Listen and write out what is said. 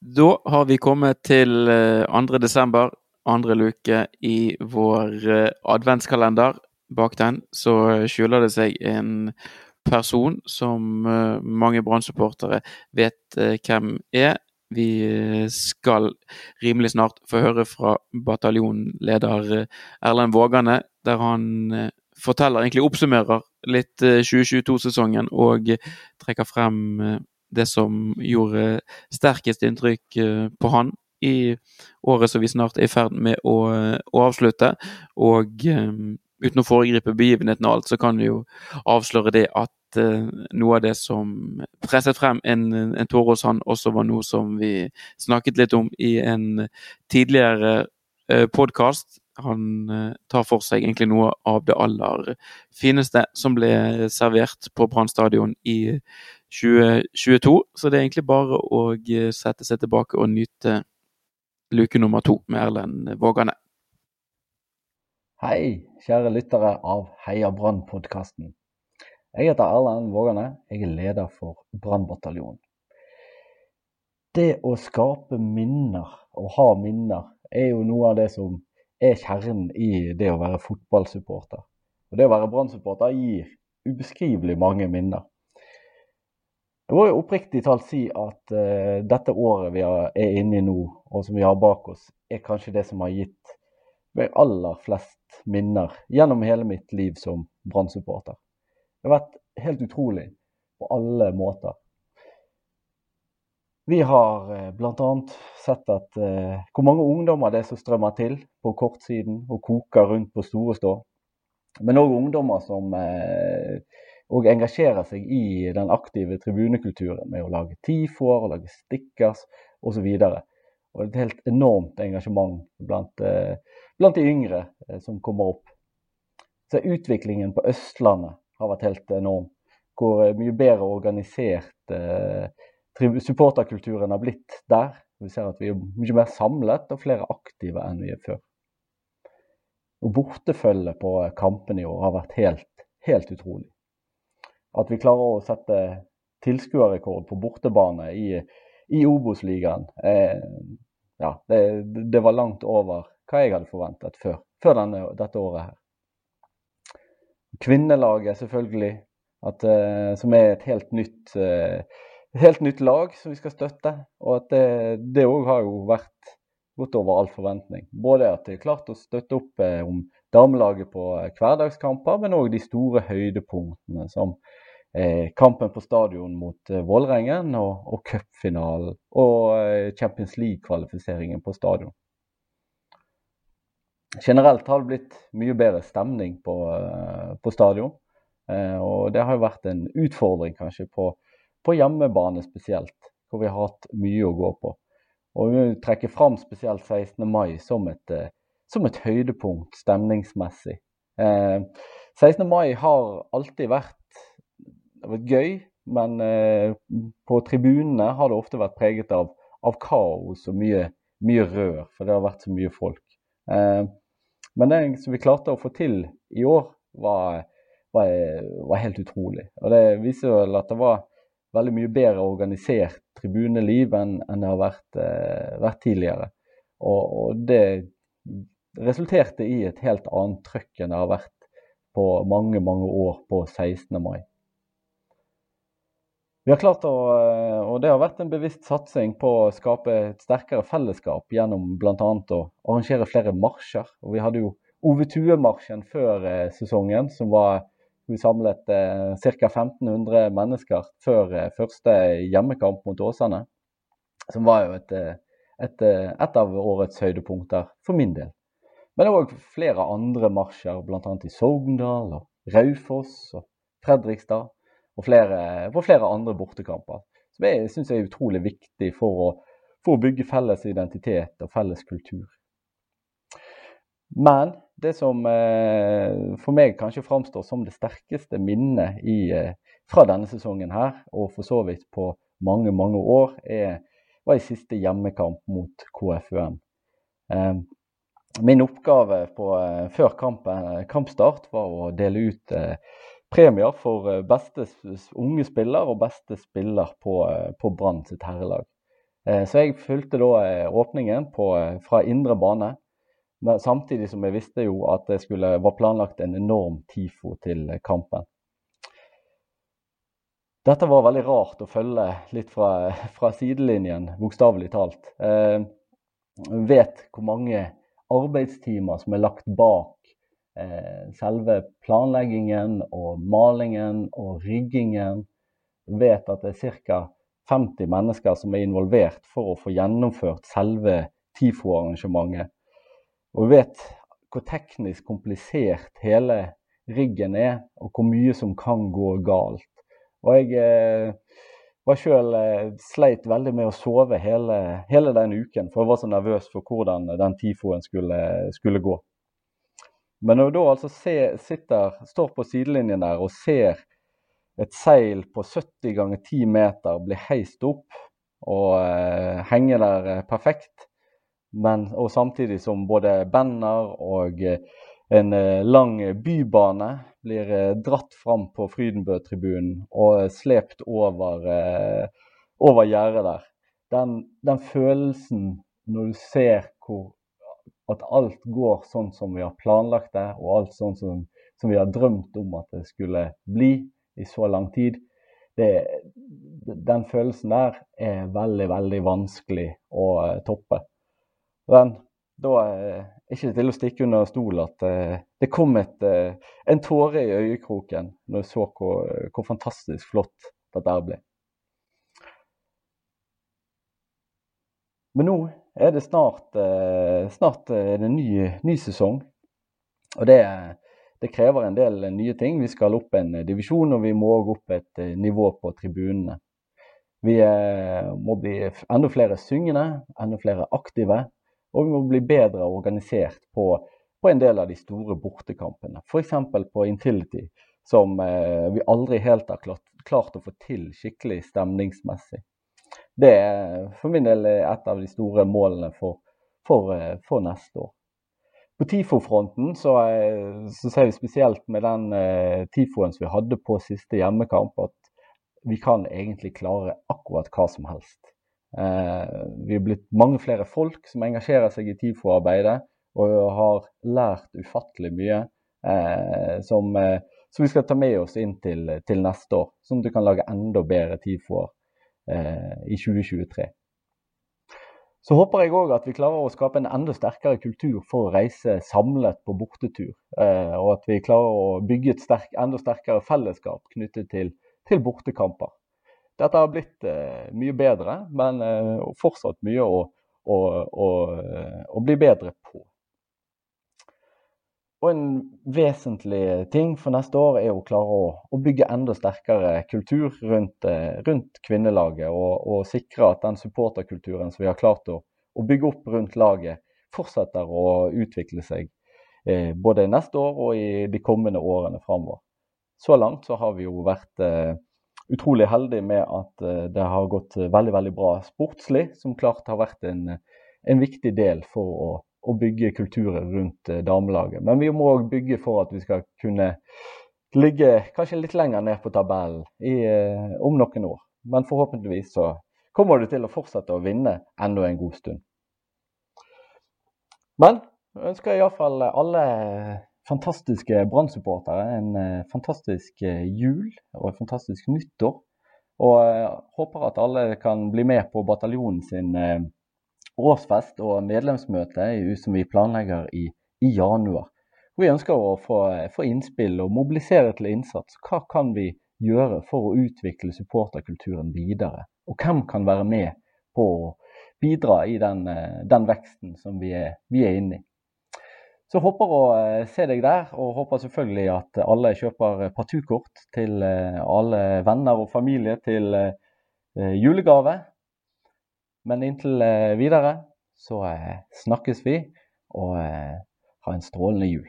Da har vi kommet til 2. desember, andre luke i vår adventskalender. Bak den så skjuler det seg en person som mange brann vet hvem er. Vi skal rimelig snart få høre fra bataljonleder Erlend Vågane, der han forteller, egentlig oppsummerer litt 2022-sesongen og trekker frem det som gjorde sterkest inntrykk på han i året som vi snart er i ferd med å, å avslutte. Og uten å foregripe begivenheten og alt, så kan vi jo avsløre det at noe av det som presset frem en, en tåre hos han, også var noe som vi snakket litt om i en tidligere podkast. Han tar for seg egentlig noe av det aller fineste som ble servert på Brann stadion i 2022. Så det er egentlig bare å sette seg tilbake og nyte luke nummer to med Erlend Vågane. Hei, kjære lyttere av Heia Brann-podkasten. Jeg heter Erlend Vågane. Jeg er leder for Brannbataljonen. Det å skape minner, og ha minner, er jo noe av det som er kjernen i det å være fotballsupporter. Og det å være Brann-supporter gir ubeskrivelig mange minner. Jeg må jo oppriktig talt si at uh, dette året vi er inne i nå, og som vi har bak oss, er kanskje det som har gitt meg aller flest minner gjennom hele mitt liv som Brann-supporter. Det har vært helt utrolig på alle måter. Vi har uh, bl.a. sett at uh, hvor mange ungdommer det er som strømmer til på kortsiden og koker rundt på store stå. Men òg ungdommer som uh, og engasjerer seg i den aktive tribunekulturen med å lage tifoer og lage stickers osv. Og et helt enormt engasjement blant, eh, blant de yngre eh, som kommer opp. Så utviklingen på Østlandet har vært helt enorm. Hvor eh, mye bedre organisert supporterkulturen har blitt der. Vi ser at vi er mye mer samlet og flere aktive enn vi er før. Og Bortefølget på kampene i år har vært helt, helt utrolig. At vi klarer å sette tilskuerrekord på bortebane i, i Obos-ligaen, eh, ja, det, det, var langt over hva jeg hadde forventet før, før denne, dette året her. Kvinnelaget, selvfølgelig, at, eh, som er et helt nytt, eh, helt nytt lag som vi skal støtte. Og at det òg har jo vært gått over all forventning. Både at de har klart å støtte opp eh, om damelaget på eh, hverdagskamper, men òg de store høydepunktene som eh, kampen på stadion mot Vålerengen og, og cupfinalen og Champions League-kvalifiseringen på stadion. Generelt har det blitt mye bedre stemning på, på stadion. og det har jo vært en utfordring kanskje på, på hjemmebane spesielt, hvor vi har hatt mye å gå på. Og vi vil trekke fram spesielt 16. mai som et, som et høydepunkt stemningsmessig. Eh, 16. mai har alltid vært vært gøy, men eh, på tribunene har det ofte vært preget av, av kaos og mye, mye, rør, for det har vært så mye folk. Eh, men det som vi klarte å få til i år, var, var, var helt utrolig. Og det viser vel at det var veldig mye bedre organisert tribuneliv enn, enn det har vært, eh, vært tidligere. Og, og, det resulterte i et helt annet trøkk enn det har vært på mange, mange år på 16. mai. Vi har klart å, eh, og Det har vært en bevisst satsing på å skape et sterkere fellesskap gjennom bl.a. å arrangere flere marsjer. Og vi hadde jo Ove Tue-marsjen før eh, sesongen, som var vi samlet eh, ca. 1500 mennesker før eh, første hjemmekamp mot Åsane. Som var jo et, eh, et, et av årets høydepunkter for min del. Men òg flere andre marsjer, bl.a. i Sogndal og Raufoss og Fredrikstad og flere, på flere andre bortekamper. Som jeg syns er utrolig viktig for å, for å, bygge felles identitet og felles kultur. Men det som eh, for meg kanskje framstår som det sterkeste minnet i, eh, fra denne sesongen her, og for så vidt på mange, mange år, er, var i siste hjemmekamp mot KFUM. Eh, min oppgave på, før kampen, kampstart var å dele ut premier for beste unge spiller og beste spiller på, på Brann sitt herrelag. Så jeg fulgte da åpningen på, fra indre bane. Men samtidig som jeg visste jo at det skulle, var planlagt en enorm TIFO til kampen. Dette var veldig rart å følge litt fra, fra sidelinjen, bokstavelig talt. Eh, vet hvor mange arbeidstimer som er lagt bak eh, selve planleggingen og malingen og riggingen. Vet at det er ca. 50 mennesker som er involvert for å få gjennomført selve TIFO-arrangementet. Og vi vet hvor teknisk komplisert hele riggen er, og hvor mye som kan gå galt. Og jeg eh, var sjøl eh, sleit veldig med å sove hele, hele, den uken, for jeg var så nervøs for hvordan den TIFO-en skulle, skulle, gå. Men når du da altså ser, sitter, står på sidelinjen der og ser et seil på 70 ganger 10 meter bli heist opp og eh, henge der eh, perfekt, men, og samtidig som både banner og eh, en eh, lang bybane blir eh, dratt fram på Frydenbø-tribunen og slept over, over gjerdet der. Den, den, følelsen når du ser hvor, at alt går sånn som vi har planlagt det, og alt sånn som, som vi har drømt om at det skulle bli i så lang tid, det, den følelsen der er veldig, veldig vanskelig å toppe. Den, da er ikke til å stikke under stol at uh, det kom et, uh, en tåre i øyekroken når jeg så hvor, hvor fantastisk flott dette ble. Men nå er det snart, snart det ny, ny sesong. Og det, det, krever en del nye ting. Vi skal opp en divisjon, og vi må òg opp et nivå på tribunene. Vi må bli enda flere syngende, enda flere aktive. Og vi må bli bedre organisert på, på en del av de store bortekampene. F.eks. på Intility, som eh, vi aldri helt har klart, klart, å få til skikkelig stemningsmessig. Det er for min del et av de store målene for, for, eh, for neste år. På TIFO-fronten så, eh, så, ser vi spesielt med den eh, TIFO-en som vi hadde på siste hjemmekamp, at vi kan egentlig klare akkurat hva som helst. Eh, vi er blitt mange flere folk som engasjerer seg i TIFO-arbeidet, og har lært ufattelig mye eh, som, eh, som, vi skal ta med oss inn til, til neste år. Sånn at du kan lage enda bedre TIFO-er i 2023. Så håper jeg òg at vi klarer å skape en enda sterkere kultur for å reise samlet på bortetur. og at vi klarer å bygge et sterk, enda sterkere fellesskap knyttet til, til bortekamper. Dette har blitt eh, mye bedre, men eh, fortsatt mye å, å, å, å, bli bedre på. Og En vesentlig ting for neste år er å klare å, å bygge enda sterkere kultur rundt, eh, rundt kvinnelaget. Og, og, sikre at den supporterkulturen som vi har klart å, bygge opp rundt laget, fortsetter å utvikle seg eh, både neste år og i de kommende årene framover. Så langt så har vi jo vært eh, utrolig heldig med at eh, det har gått eh, veldig veldig bra sportslig, som klart har vært en, en viktig del for å, å bygge kulturen rundt eh, damelaget. Men vi må òg bygge for at vi skal kunne ligge kanskje litt lenger ned på tabellen i, om noen år. Men forhåpentligvis så kommer du til å fortsette å vinne enda en god stund. Men jeg ønsker iallfall alle fantastiske Brann-supportere en eh, fantastisk eh, jul og et fantastisk nyttår. Og eh, håper at alle kan bli med på bataljonen sin årsfest og medlemsmøte som vi planlegger i, i januar. Vi ønsker å få, få, innspill og mobilisere til innsats. Hva kan vi gjøre for å utvikle supporterkulturen videre? Og hvem kan være med på å bidra i den, den veksten som vi er, vi er inne i? Så håper å eh, se deg der, og håper selvfølgelig at alle kjøper partukort til eh, alle venner og familie til eh, julegave. Men inntil videre så snakkes vi, og ha en strålende jul.